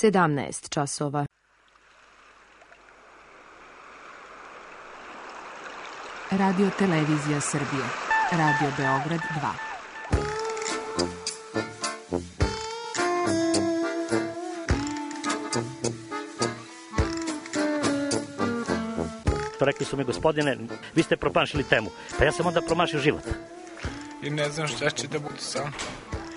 17 časova. Radio Televizija Srbije. Radio Beograd 2. To rekli su mi, gospodine, vi ste promašili temu. Pa ja sam onda promašio život. I ne znam šta će da bude sam.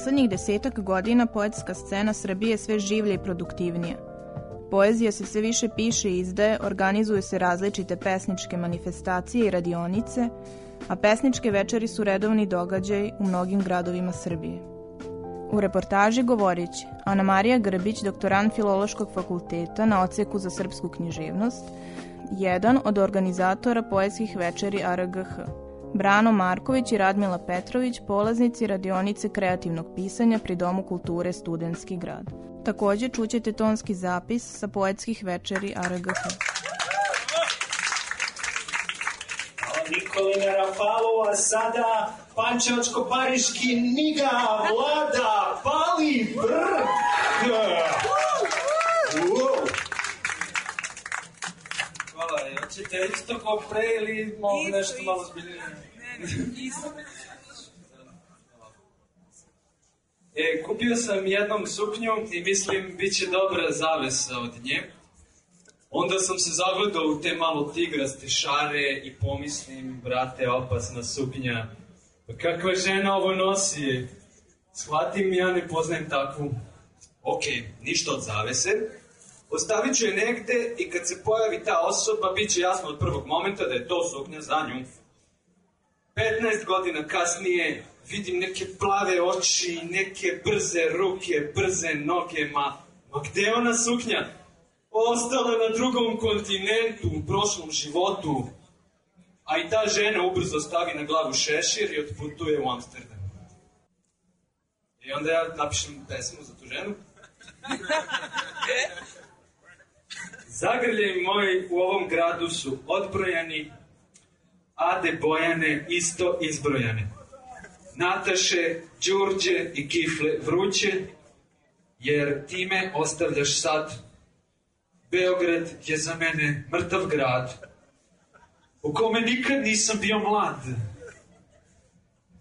Poslednjih desetak godina poetska scena Srbije sve življe i produktivnija. Poezija se sve više piše i izdaje, organizuju se različite pesničke manifestacije i radionice, a pesničke večeri su redovni događaj u mnogim gradovima Srbije. U reportaži govorići Ana Marija Grbić, doktorant Filološkog fakulteta na oceku za srpsku književnost, jedan od organizatora poetskih večeri ARGH. Brano Marković i Radmila Petrović, polaznici radionice kreativnog pisanja pri Domu kulture Studenski grad. Takođe čućete tonski zapis sa poetskih večeri ARGH. Nikolina Rafalova, sada Pančevačko-Pariški Niga, Vlada, Pali, Brk! Hvala, hoćete isto ko pre ili mogu nešto malo zbiljnije? E, kupio sam jednom suknju i mislim bit će dobra zavesa od nje. Onda sam se zagledao u te malo tigraste šare i pomislim, brate, opasna suknja. Pa kakva žena ovo nosi? Shvatim, ja ne poznajem takvu. Ok, ništa od zavese. Ostavit ću je negde i kad se pojavi ta osoba, bit će jasno od prvog momenta da je to suknja za nju. 15 godina kasnije vidim neke plave oči, neke brze ruke, brze noge, ma, ma gde je ona suknja? Ostala na drugom kontinentu, u prošlom životu. A i ta žena ubrzo stavi na glavu šešir i otputuje u Amsterdam. I onda ja napišem pesmu za tu ženu. Zagrljaj moji u ovom gradu su odbrojani, Ade Bojane isto izbrojane. Nataše, Đurđe i Kifle vruće, jer time ostavljaš sad. Beograd je za mene mrtav grad, u kome nikad nisam bio mlad.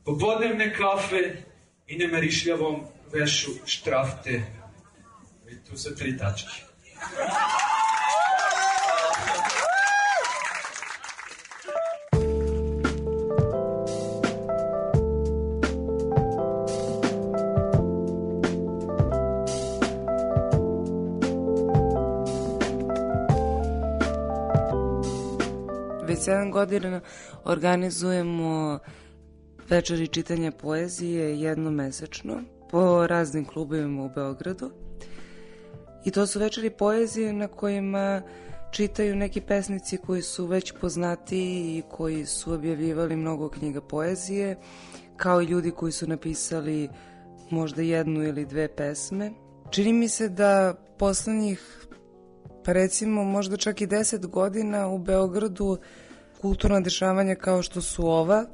Popodnevne kafe i nemerišljavom vešu štrafte. I tu su tri tačke. Već 7 godina organizujemo večeri čitanja poezije jednomesečno po raznim klubovima u Beogradu. I to su večeri poezije na kojima čitaju neki pesnici koji su već poznati i koji su objavljivali mnogo knjiga poezije, kao i ljudi koji su napisali možda jednu ili dve pesme. Čini mi se da poslednjih, pa recimo možda čak i deset godina u Beogradu kulturna dešavanja kao što su ova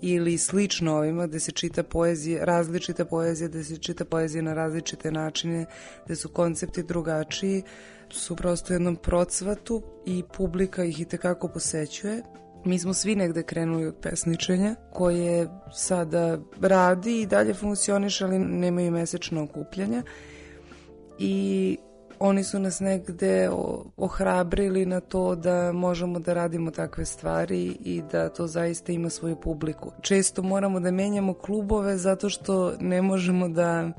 ili slično ovima gde se čita poezija, različita poezija, gde se čita poezija na različite načine, gde su koncepti drugačiji, su prosto u jednom procvatu i publika ih i tekako posećuje. Mi smo svi negde krenuli od pesničenja, koje sada radi i dalje funkcioniše, ali nemaju mesečno okupljanja. I oni su nas negde ohrabrili na to da možemo da radimo takve stvari i da to zaista ima svoju publiku. Često moramo da menjamo klubove zato što ne možemo da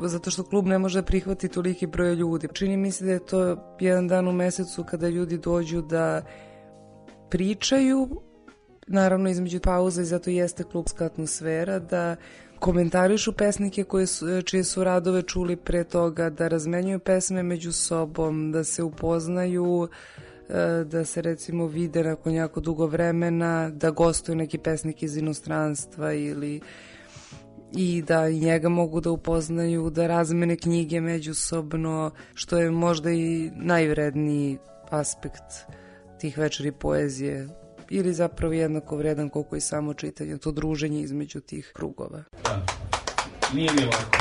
zato što klub ne može da prihvati toliki broj ljudi. Čini mi se da je to jedan dan u mesecu kada ljudi dođu da pričaju, naravno između pauza i zato jeste klubska atmosfera, da komentarišu pesnike koje su, čije su radove čuli pre toga, da razmenjuju pesme među sobom, da se upoznaju, e, da se recimo vide nakon jako dugo vremena, da gostuju neki pesnik iz inostranstva ili i da i njega mogu da upoznaju, da razmene knjige međusobno, što je možda i najvredniji aspekt tih večeri poezije ili zapravo jednako vredan koliko i samo čitanje, to druženje između tih krugova. Da. Nije mi lako.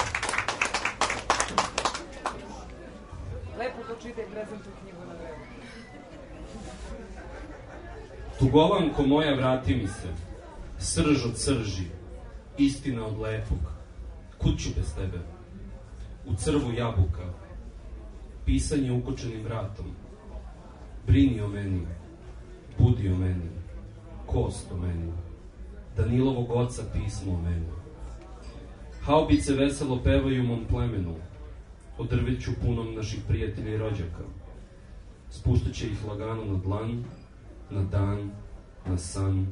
Lepo to čitaj prezentuj knjigu na vreme. Tugovanko moja vrati mi se, srž od srži, istina od lepog, kuću bez tebe, u crvu jabuka, pisanje ukočenim vratom, brini o meni, budi o meni, kost o meni, Danilovog oca pismo o meni. Haubice veselo pevaju mom plemenu, o drveću punom naših prijatelja i rođaka. Spuštaće ih lagano na dlan, na dan, na san,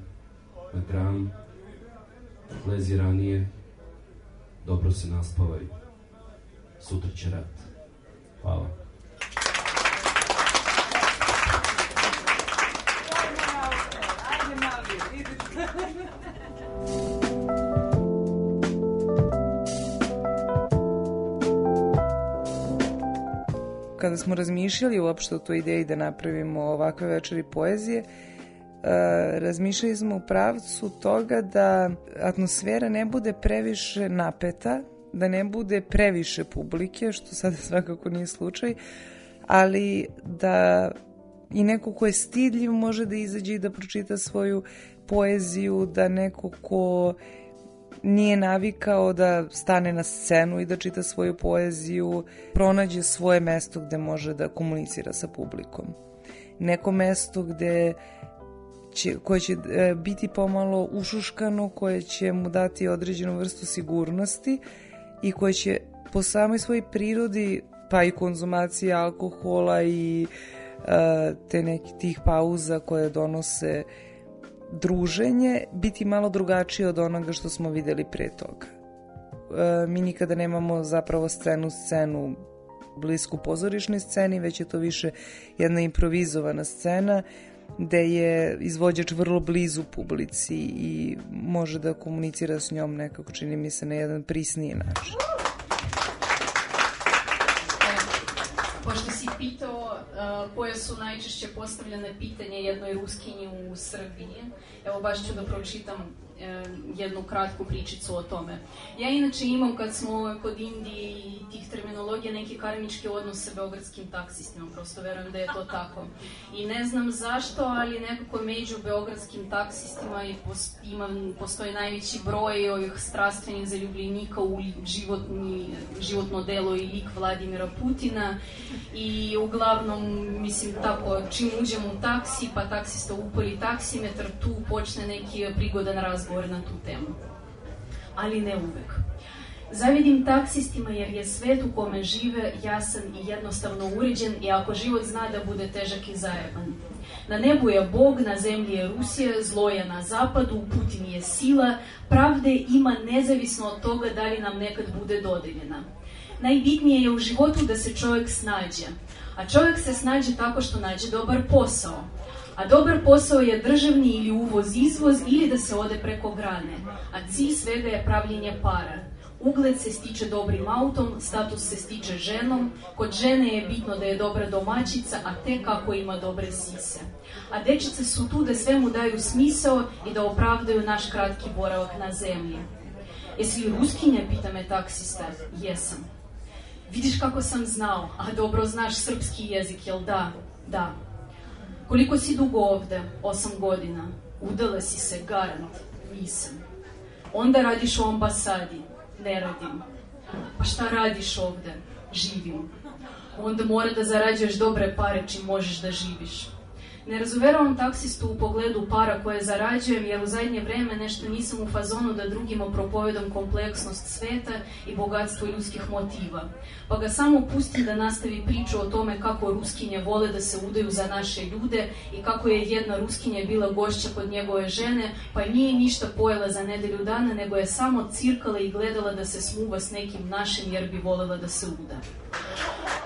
na gram. Lezi ranije, dobro se naspavaj. Sutra će rat. Hvala. Kada smo razmišljali uopšte o toj ideji da napravimo ovakve večeri poezije, razmišljali smo u pravcu toga da atmosfera ne bude previše napeta, da ne bude previše publike, što sada svakako nije slučaj, ali da i neko ko je stidljiv može da izađe i da pročita svoju poeziju, da neko ko nije navikao da stane na scenu i da čita svoju poeziju, pronađe svoje mesto gde može da komunicira sa publikom. Neko mesto gde će, koje će e, biti pomalo ušuškano, koje će mu dati određenu vrstu sigurnosti i koje će po samoj svojoj prirodi, pa i konzumacije alkohola i e, te neki tih pauza koje donose druženje biti malo drugačije od onoga što smo videli pre toga. E, mi nikada nemamo zapravo scenu scenu blisku pozorišnoj sceni, već je to više jedna improvizovana scena gde je izvođač vrlo blizu publici i može da komunicira s njom nekako, čini mi se, na jedan prisniji način. Pošto si pitao koje su najčešće postavljene pitanje jednoj ruskinji u Srbiji, evo baš ću da pročitam jednu kratku pričicu o tome. Ja inače imam, kad smo kod Indije i tih terminologija, neki karmički odnos sa beogradskim taksistima, prosto verujem da je to tako. I ne znam zašto, ali nekako među beogradskim taksistima ima, postoji najveći broj ovih strastvenih zaljubljenika u životni, životno delo i lik Vladimira Putina i uglavnom, mislim, tako, čim uđemo u taksi, pa taksista upali taksimetar, tu počne neki prigodan razgovor razgovor na tu temu. Ali ne uvek. Zavidim taksistima jer je svet u kome žive jasan i jednostavno uređen i ako život zna da bude težak i zajeban. Na nebu je Bog, na zemlji je Rusija, zlo je na zapadu, Putin je sila, pravde ima nezavisno od toga da li nam nekad bude dodeljena. Najbitnije je u životu da se čovjek snađe, a čovjek se snađe tako što nađe dobar posao, a dobar posao je državni ili uvoz-izvoz ili da se ode preko grane, a cilj svega je pravljenje para. Ugled se stiče dobrim autom, status se stiče ženom, kod žene je bitno da je dobra domaćica, a te kako ima dobre sise. A dečice su tu da svemu daju smisao i da opravdaju naš kratki boravak na zemlji. Jesi li ruskinja, pita me taksista. Jesam. Vidiš kako sam znao, a dobro znaš srpski jezik, jel da? Da. Koliko si dugo ovde? Osam godina. Udala si se, garant. Nisam. Onda radiš u ambasadi. Ne radim. Pa šta radiš ovde? Živim. Onda mora da zarađuješ dobre pare čim možeš da živiš. Ne razuveravam taksistu u pogledu para koje zarađujem, jer u zadnje vreme nešto nisam u fazonu da drugima propovedam kompleksnost sveta i bogatstvo ljudskih motiva. Pa ga samo pustim da nastavi priču o tome kako ruskinje vole da se udaju za naše ljude i kako je jedna ruskinja bila gošća kod njegove žene, pa nije ništa pojela za nedelju dana, nego je samo cirkala i gledala da se smuva s nekim našim jer bi volela da se uda.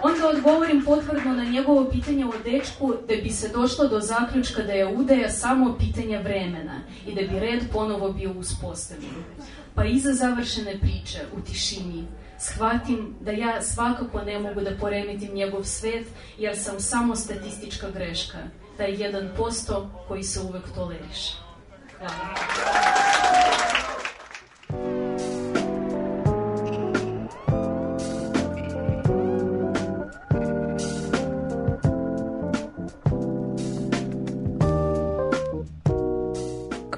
Onda odgovorim potvrdno na njegovo pitanje o dečku da bi se došlo do zaključka da je udaja samo pitanje vremena i da bi red ponovo bio uspostavljen. Pa iza završene priče u tišini shvatim da ja svakako ne mogu da poremetim njegov svet jer sam samo statistička greška, taj 1% koji se uvek toleriše. Hvala.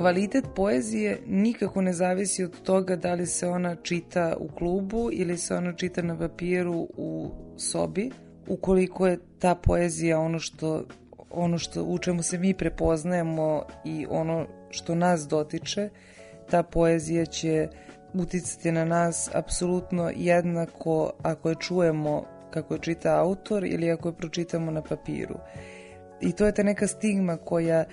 Kvalitet poezije nikako ne zavisi od toga da li se ona čita u klubu ili se ona čita na papiru u sobi. Ukoliko je ta poezija ono što ono što u čemu se mi prepoznajemo i ono što nas dotiče, ta poezija će uticati na nas apsolutno jednako ako je čujemo kako je čita autor ili ako je pročitamo na papiru. I to je ta neka stigma koja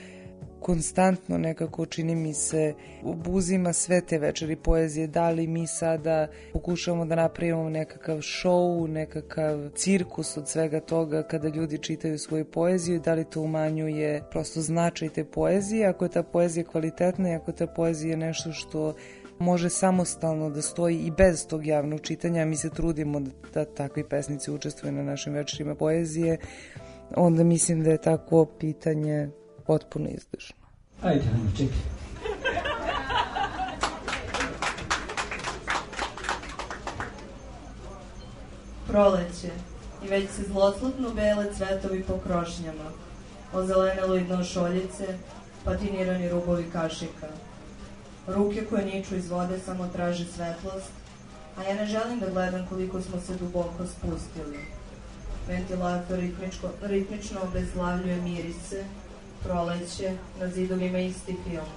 konstantno nekako čini mi se obuzima sve te večeri poezije, da li mi sada pokušavamo da napravimo nekakav show, nekakav cirkus od svega toga kada ljudi čitaju svoju poeziju, da li to umanjuje prosto značaj te poezije, ako je ta poezija kvalitetna i ako ta poezija nešto što može samostalno da stoji i bez tog javnog čitanja, mi se trudimo da, da takvi pesnici učestvuju na našim večerima poezije, onda mislim da je tako pitanje potpuno izdašno. Ajde, ajmo, čekaj. Proleće i već se zloslutno bele cvetovi po krošnjama, ozelenelo i dno šoljice, patinirani rubovi kašika. Ruke koje niču iz vode samo traže svetlost, a ja ne želim da gledam koliko smo se duboko spustili. Ventilator ritmičko, ritmično obezglavljuje mirise, proleće, na zidovima isti film.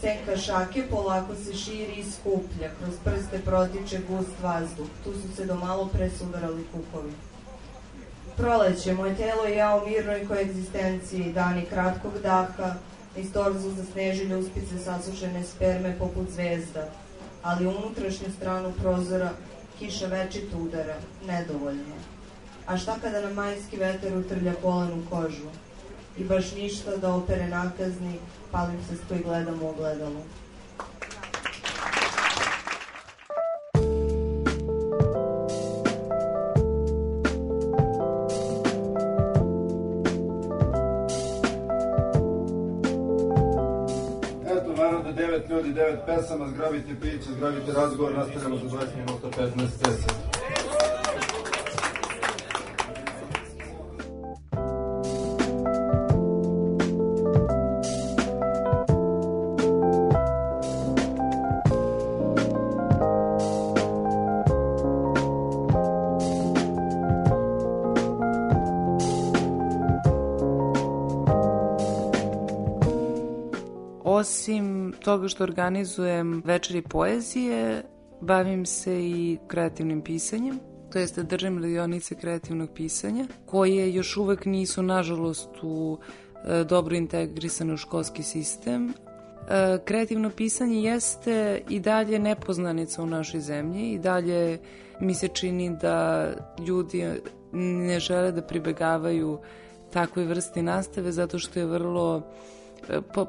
Senka šake polako se širi i skuplja, kroz prste protiče gust vazduh, tu su se do malo pre sudarali kukovi. Proleće, moje telo i ja u mirnoj koegzistenciji, dani kratkog daha, iz torzu za snežilje uspice sasušene sperme poput zvezda, ali unutrašnju stranu prozora kiša večito udara, nedovoljno. A šta kada na majski veter utrlja polenu kožu? I baš ništa da opere nakazni, palim se sto i gledam u narode, devet ljudi, devet pesama, zgrabite priče, zgrabite razgovor, nastavljamo za 20 minuta, 15 sesija. Toga što organizujem večeri poezije, bavim se i kreativnim pisanjem to jeste držim radionice kreativnog pisanja, koje još uvek nisu, nažalost, u e, dobro integrisane u školski sistem. E, kreativno pisanje jeste i dalje nepoznanica u našoj zemlji i dalje mi se čini da ljudi ne žele da pribegavaju takvoj vrsti nastave zato što je vrlo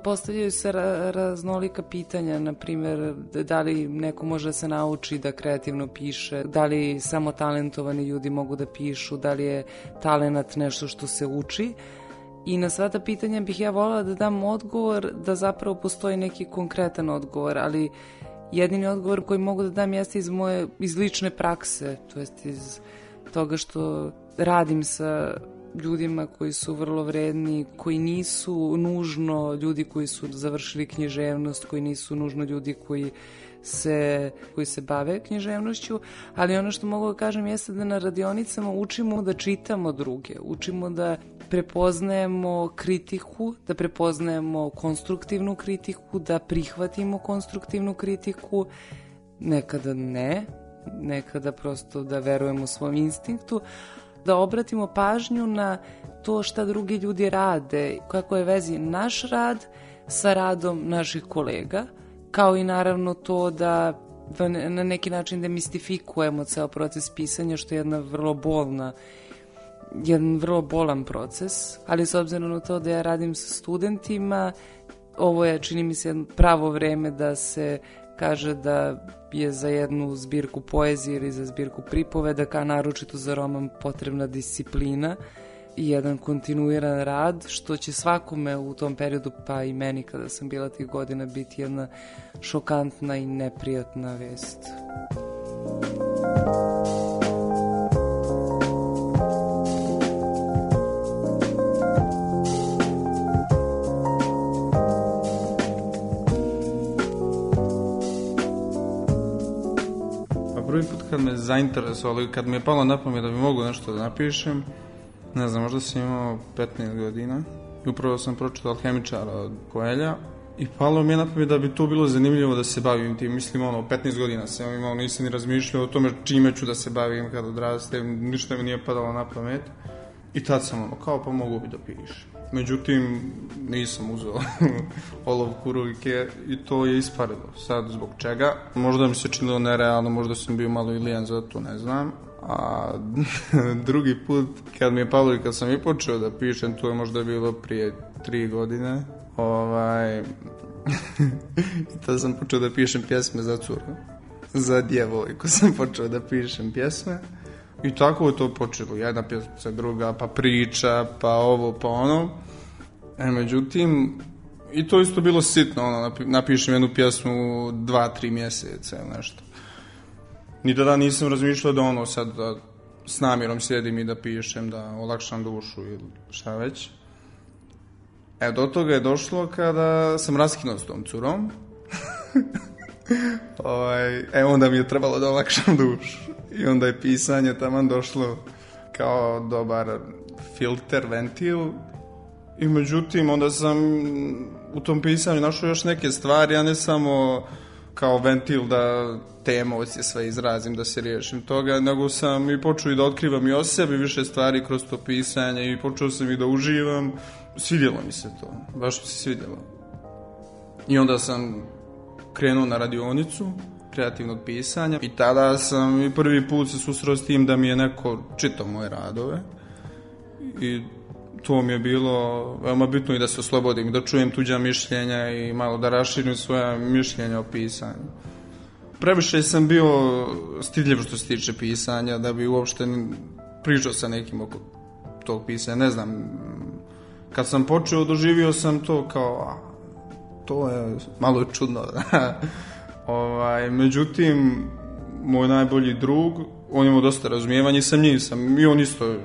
postavljaju se ra, raznolika pitanja, na primjer, da li neko može da se nauči da kreativno piše, da li samo talentovani ljudi mogu da pišu, da li je talenat nešto što se uči. I na sva ta pitanja bih ja volila da dam odgovor da zapravo postoji neki konkretan odgovor, ali jedini odgovor koji mogu da dam jeste iz moje iz lične prakse, to jest iz toga što radim sa ljudima koji su vrlo vredni, koji nisu nužno ljudi koji su završili književnost, koji nisu nužno ljudi koji se, koji se bave književnošću, ali ono što mogu da kažem jeste da na radionicama učimo da čitamo druge, učimo da prepoznajemo kritiku, da prepoznajemo konstruktivnu kritiku, da prihvatimo konstruktivnu kritiku, nekada ne, nekada prosto da verujemo svom instinktu, da obratimo pažnju na to šta drugi ljudi rade, kako je vezi naš rad sa radom naših kolega, kao i naravno to da na neki način demistifikujemo ceo proces pisanja, što je jedna vrlo bolna jedan vrlo bolan proces, ali s obzirom na to da ja radim sa studentima, ovo je, čini mi se, pravo vreme da se kaže da je za jednu zbirku poezije ili za zbirku pripovedaka, naročito za roman, potrebna disciplina i jedan kontinuiran rad, što će svakome u tom periodu, pa i meni kada sam bila tih godina, biti jedna šokantna i neprijatna vest. Prvi kad me zainteresovalo i kad mi je palo na pamet da bi mogu nešto da napišem, ne znam, možda sam imao 15 godina i upravo sam pročitao Alhemičara od Koelja i palo mi je na pamet da bi to bilo zanimljivo da se bavim tim. Mislim, ono, 15 godina sam imao, nisam ni razmišljao o tome čime ću da se bavim kad odrastem, ništa mi nije padalo na pamet. I tad sam ono, kao pa mogu bi da pišem. Međutim, nisam uzeo olovku ruke i to je isparilo. Sad, zbog čega? Možda mi se činilo nerealno, možda sam bio malo ilijan za to, ne znam. A drugi put, kad mi je palo i kad sam i počeo da pišem, to je možda bilo prije tri godine, ovaj, i tad sam počeo da pišem pjesme za curu. Za djevojku sam počeo da pišem pjesme. I tako je to počelo, jedna pjesma, druga, pa priča, pa ovo, pa ono. E, međutim, i to isto bilo sitno, ono, napišem jednu pjesmu dva, tri mjeseca ili nešto. Ni tada nisam razmišljao da ono sad da s namjerom sjedim i da pišem, da olakšam dušu ili šta već. E, do toga je došlo kada sam raskinuo s tom curom. ovaj, e, onda mi je trebalo da olakšam dušu. I onda je pisanje taman došlo kao dobar filter, ventil. I međutim, onda sam u tom pisanju našao još neke stvari, a ne samo kao ventil da te emocije sve izrazim, da se riješim toga, nego sam i počeo i da otkrivam i o sebi više stvari kroz to pisanje i počeo sam i da uživam. Svidjelo mi se to, baš mi se svidjelo. I onda sam krenuo na radionicu kreativnog pisanja i tada sam i prvi put se susreo s tim da mi je neko čitao moje radove i to mi je bilo veoma bitno i da se oslobodim da čujem tuđa mišljenja i malo da raširim svoja mišljenja o pisanju. Previše sam bio stidljiv što se tiče pisanja, da bi uopšte pričao sa nekim oko tog pisanja. Ne znam, kad sam počeo, doživio sam to kao, a, to je malo čudno. ovaj, međutim, moj najbolji drug, on imao dosta razumijevanja i sa njim sam, i on isto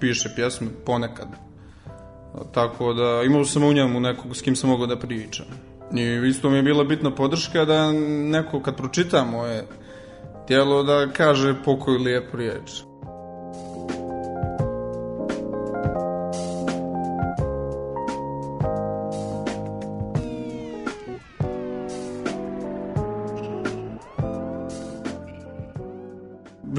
piše pjesme ponekad. Tako da imao sam u njemu nekog s kim sam mogao da pričam. I isto mi je bila bitna podrška da neko kad pročita moje tijelo da kaže pokoju lijepu riječ.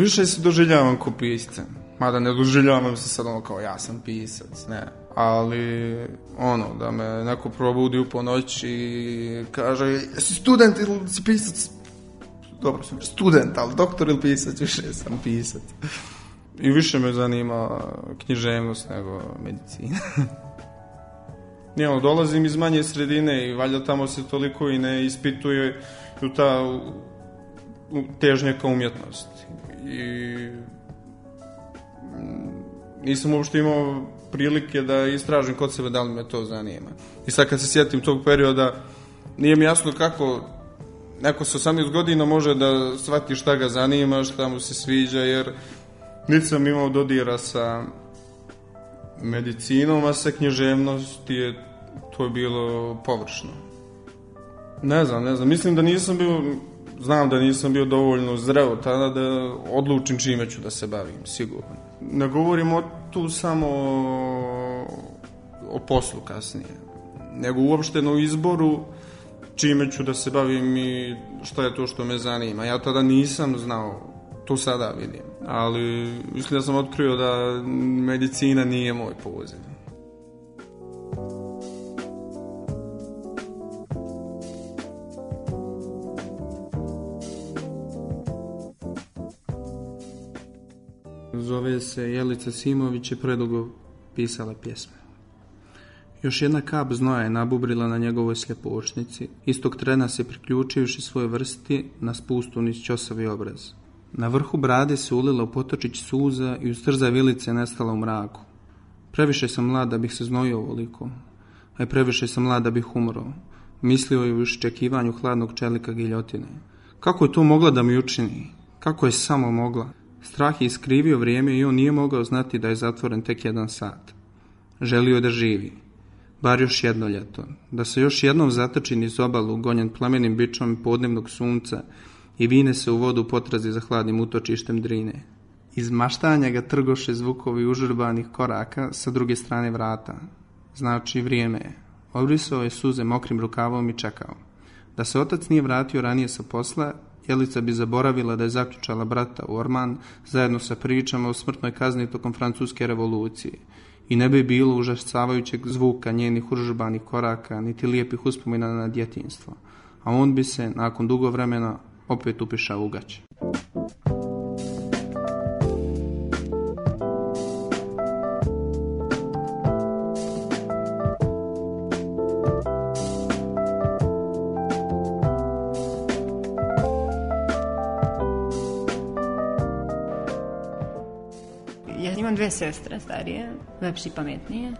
Više se doživljavam ko pisca. Mada ne doživljavam se sad ono kao ja sam pisac, ne. Ali, ono, da me neko probudi u ponoć i kaže, jesi student ili si pisac? Dobro sam, student, ali doktor ili pisac, više sam pisac. I više me zanima književnost nego medicina. Nije, ono, dolazim iz manje sredine i valjda tamo se toliko i ne ispituje u ta u, težnja ka umjetnosti. I nisam uopšte imao prilike da istražim kod sebe da li me to zanima. I sad kad se sjetim tog perioda, nije mi jasno kako neko sa 18 godina može da shvati šta ga zanima, šta mu se sviđa, jer niti sam imao dodira sa medicinom, a sa književnosti je to je bilo površno. Ne znam, ne znam, mislim da nisam bio, znam da nisam bio dovoljno zreo tada da odlučim čime ću da se bavim, sigurno. Ne govorimo tu samo o, poslu kasnije, nego uopšte na izboru čime ću da se bavim i šta je to što me zanima. Ja tada nisam znao, to sada vidim, ali mislim da sam otkrio da medicina nije moj poziv. Se Jelica Simović i predugo pisala pjesme. Još jedna kap znoja je nabubrila na njegovoj sljepočnici, istog trena se priključivši svoje vrsti na spustu niz ćosavi obraz. Na vrhu brade se ulila u potočić suza i uz trza vilice nestala u mraku. Previše sam mlad da bih se znojio ovoliko, a previše sam mlad da bih umro. Mislio je u iščekivanju hladnog čelika giljotine. Kako je to mogla da mi učini? Kako je samo mogla? Strah je iskrivio vrijeme i on nije mogao znati da je zatvoren tek jedan sat. Želio je da živi. Bar još jedno ljeto. Da se još jednom zatoči niz obalu, gonjen plamenim bičom podnevnog sunca i vine se u vodu potrazi za hladnim utočištem drine. Iz maštanja ga trgoše zvukovi užurbanih koraka sa druge strane vrata. Znači vrijeme je. Obrisao je suze mokrim rukavom i čekao. Da se otac nije vratio ranije sa posla, Jelica bi zaboravila da je zaključala brata u Orman zajedno sa pričama o smrtnoj kazni tokom francuske revolucije i ne bi bilo užasavajućeg zvuka njenih užurbanih koraka, niti lijepih uspomina na djetinstvo, a on bi se, nakon dugo vremena, opet upišao u gaće. Dve sestre starije, lepše i pametnije.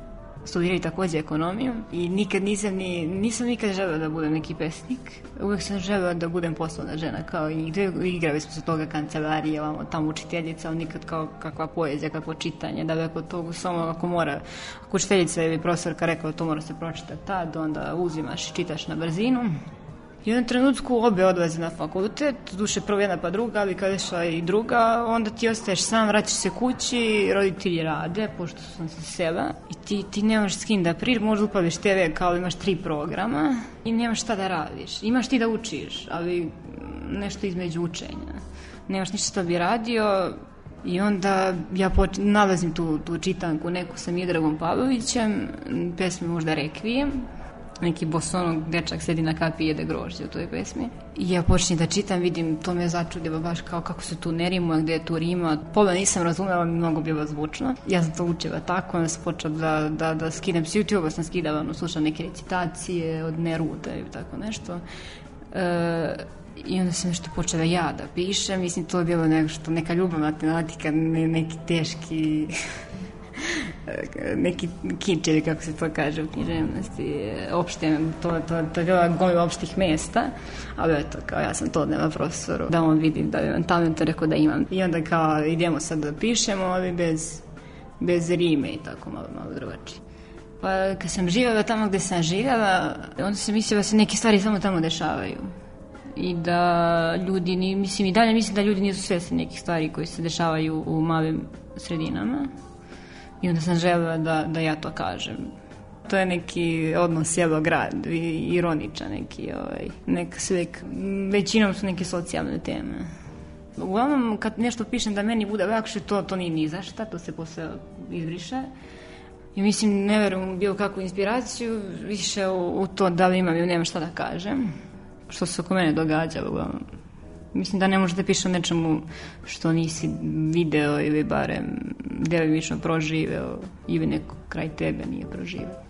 Studiraju takođe ekonomiju i nikad nisam ni, nisam nikad želeo da budem neki pesnik. Uvek sam želeo da budem poslovna žena, kao i gde igrali smo se toga kancelarije, ovamo tamo učiteljica, ali nikad kao kakva poezija, kakvo čitanje, da ako to samo ako mora, ako učiteljica ili profesorka rekao to mora se pročitati tad, onda uzimaš i čitaš na brzinu. I u jednom trenutku obe odlaze na fakultet, duše prvo jedna pa druga, ali kada je i druga, onda ti ostaješ sam, vraćaš se kući, roditelji rade, pošto sam se sela, i ti, ti nemaš s kim da priš, možda upališ TV kao imaš tri programa i nemaš šta da radiš. Imaš ti da učiš, ali nešto između učenja. Nemaš ništa što bi radio, I onda ja poč nalazim tu, tu čitanku neku sa Midragom Pavlovićem, pesme možda Rekvijem, neki bosonog dečak sedi na kapi i jede grožđe u toj pesmi. I ja počnem da čitam, vidim, to me začudilo baš kao kako se tu ne rimuje, gde je tu rima. Pola nisam razumela, mnogo bilo zvučno. Ja sam to učila tako, onda sam počela da, da, da skidam s YouTube-a, sam skidala, ono, slušam neke recitacije od Neruda i tako nešto. E, I onda sam nešto počela ja da pišem, mislim, to je bilo nešto, neka ljubavna tematika, ne, neki teški neki kinč ili kako se to kaže u književnosti, opšte, to, to, to je bila opštih mesta, ali eto, kao ja sam to odnela profesoru, da on vidi da imam talent, rekao da imam. I onda kao idemo sad da pišemo, ali bez, bez rime i tako malo, malo drugačije. Pa kad sam živjela tamo gde sam živjela, onda sam mislila da se neke stvari samo tamo dešavaju i da ljudi, ni, mislim i dalje mislim da ljudi nisu svesni nekih stvari koji se dešavaju u malim sredinama I onda sam želela da, da ja to kažem. To je neki odnos selo-grad, ironičan neki, ovaj, nek sve, većinom su neke socijalne teme. Uglavnom, kad nešto pišem da meni bude lakše, to, to nije ni za šta, to se posle izbriše. I mislim, ne verujem u bilo kakvu inspiraciju, više u, u to da li imam ili nemam šta da kažem. Što se oko mene događa, uglavnom. Mislim da ne možeš da pišeš o nečemu što nisi video ili barem delimično proživeo ili neko kraj tebe nije proživeo.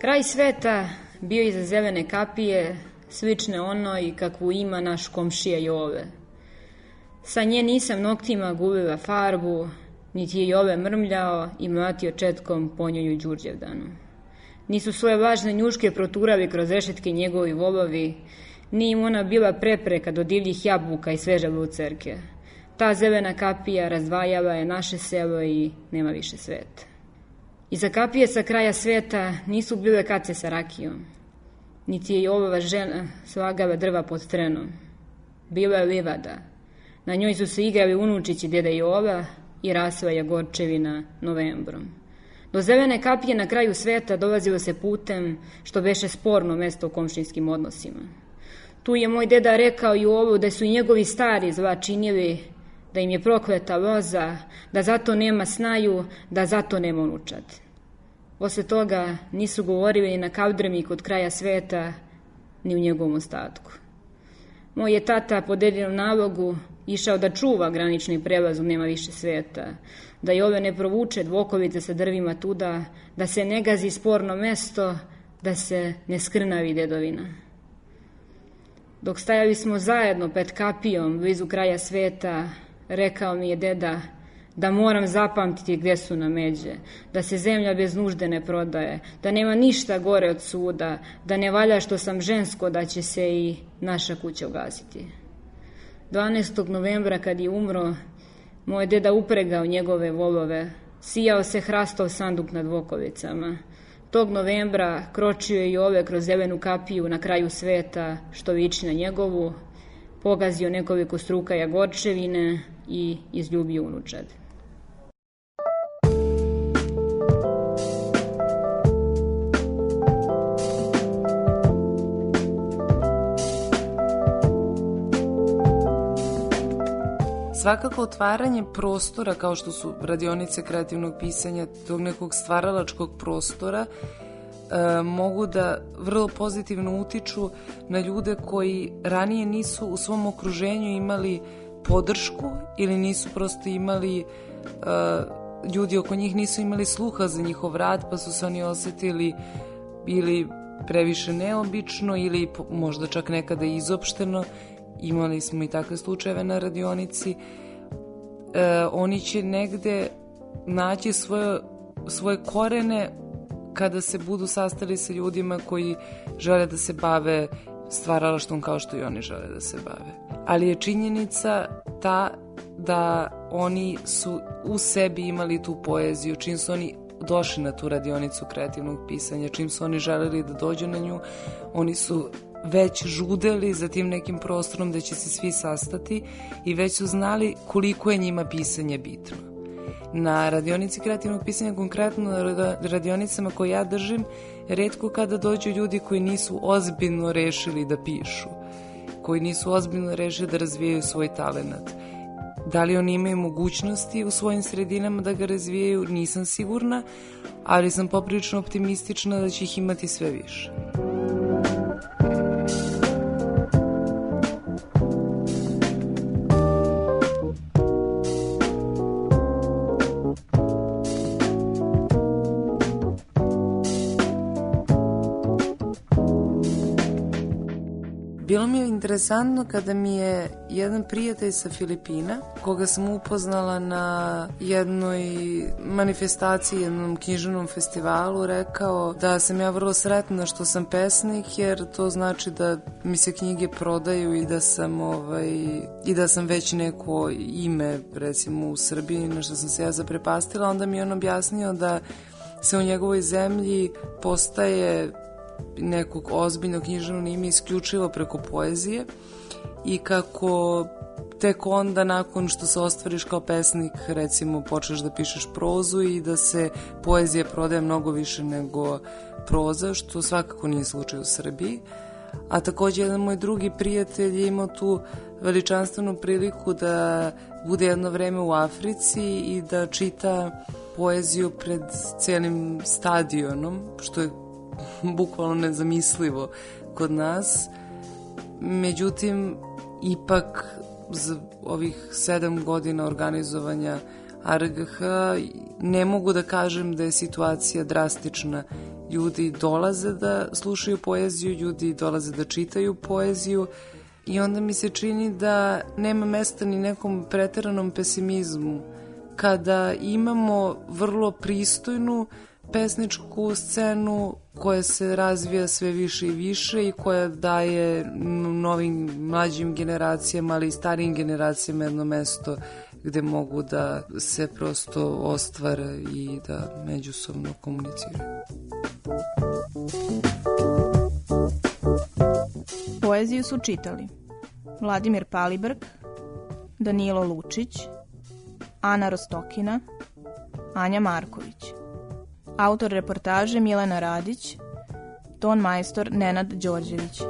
Kraj sveta bio iza zelene kapije, slične onoj kakvu ima naš komšija Jove – Sa nje nisam noktima gubila farbu, niti je Jove mrmljao i mlatio četkom po njoj u Đurđevdanu. Nisu svoje važne njuške proturali kroz rešetke njegovi volovi, nije im ona bila prepreka do divljih jabuka i sveže lucerke. Ta zelena kapija razdvajala je naše selo i nema više sveta. Iza kapije sa kraja sveta nisu bile kace sa rakijom, niti je i ova žena slagala drva pod trenom. Bila je livada. Na njoj su se igrali unučići deda Jova i rasla je gorčevina novembrom. Do zelene kapije na kraju sveta dolazilo se putem što beše sporno mesto u komšinskim odnosima. Tu je moj deda rekao i ovo da su i njegovi stari zla činili, da im je prokleta loza, da zato nema snaju, da zato nema unučad. Posle toga nisu govorili ni na kavdremi kod kraja sveta, ni u njegovom ostatku. Moj je tata po dedinom nalogu išao da čuva granični prelaz u nema više sveta, da i ove ne provuče dvokovice sa drvima tuda, da se ne gazi sporno mesto, da se ne skrnavi dedovina. Dok stajali smo zajedno pred kapijom blizu kraja sveta, rekao mi je deda da moram zapamtiti gde su na međe, da se zemlja bez nužde ne prodaje, da nema ništa gore od suda, da ne valja što sam žensko, da će se i naša kuća ugasiti. 12. novembra kad je umro, moj deda upregao njegove volove, sijao se hrastov sanduk nad Vokovicama. Tog novembra kročio je i ove kroz zelenu kapiju na kraju sveta, što viči na njegovu, pogazio nekoliko struka jagorčevine i izljubio unučad. Svakako otvaranje prostora kao što su radionice kreativnog pisanja, tog nekog stvaralačkog prostora, e, mogu da vrlo pozitivno utiču na ljude koji ranije nisu u svom okruženju imali podršku ili nisu prosto imali e, ljudi oko njih nisu imali sluha za njihov rad pa su se oni osetili ili previše neobično ili možda čak nekada izopšteno imali smo i takve slučajeve na radionici, e, oni će negde naći svoje, svoje korene kada se budu sastali sa ljudima koji žele da se bave stvaralaštom kao što i oni žele da se bave. Ali je činjenica ta da oni su u sebi imali tu poeziju, čim su oni došli na tu radionicu kreativnog pisanja, čim su oni želeli da dođu na nju, oni su već žudeli za tim nekim prostorom da će se svi sastati i već su znali koliko je njima pisanje bitno. Na radionici kreativnog pisanja, konkretno na radionicama koje ja držim, redko kada dođu ljudi koji nisu ozbiljno rešili da pišu, koji nisu ozbiljno rešili da razvijaju svoj talenat. Da li oni imaju mogućnosti u svojim sredinama da ga razvijaju, nisam sigurna, ali sam poprilično optimistična da će ih imati sve više. Interesantno kada mi je jedan prijatelj sa Filipina, koga sam upoznala na jednoj manifestaciji, jednom književnom festivalu, rekao da sam ja vrlo sretna što sam pesnik, jer to znači da mi se knjige prodaju i da sam, ovaj, i da sam već neko ime, recimo u Srbiji, na što sam se ja zaprepastila. Onda mi je on objasnio da se u njegovoj zemlji postaje nekog ozbiljnog književnog ime isključivo preko poezije i kako tek onda nakon što se ostvariš kao pesnik recimo počneš da pišeš prozu i da se poezija prodaje mnogo više nego proza što svakako nije slučaj u Srbiji. A takođe jedan moj drugi prijatelj je imao tu veličanstvenu priliku da bude jedno vreme u Africi i da čita poeziju pred celim stadionom, što je bukvalno nezamislivo kod nas. Međutim, ipak za ovih sedam godina organizovanja RGH ne mogu da kažem da je situacija drastična. Ljudi dolaze da slušaju poeziju, ljudi dolaze da čitaju poeziju i onda mi se čini da nema mesta ni nekom preteranom pesimizmu kada imamo vrlo pristojnu pesničku scenu koja se razvija sve više i više i koja daje novim mlađim generacijama, ali i starijim generacijama jedno mesto gde mogu da se prosto ostvare i da međusobno komuniciraju. Poeziju su čitali Vladimir Palibrg, Danilo Lučić, Ana Rostokina, Anja Marković. Autor reportaže Milena Radić, ton majstor Nenad Đorđević.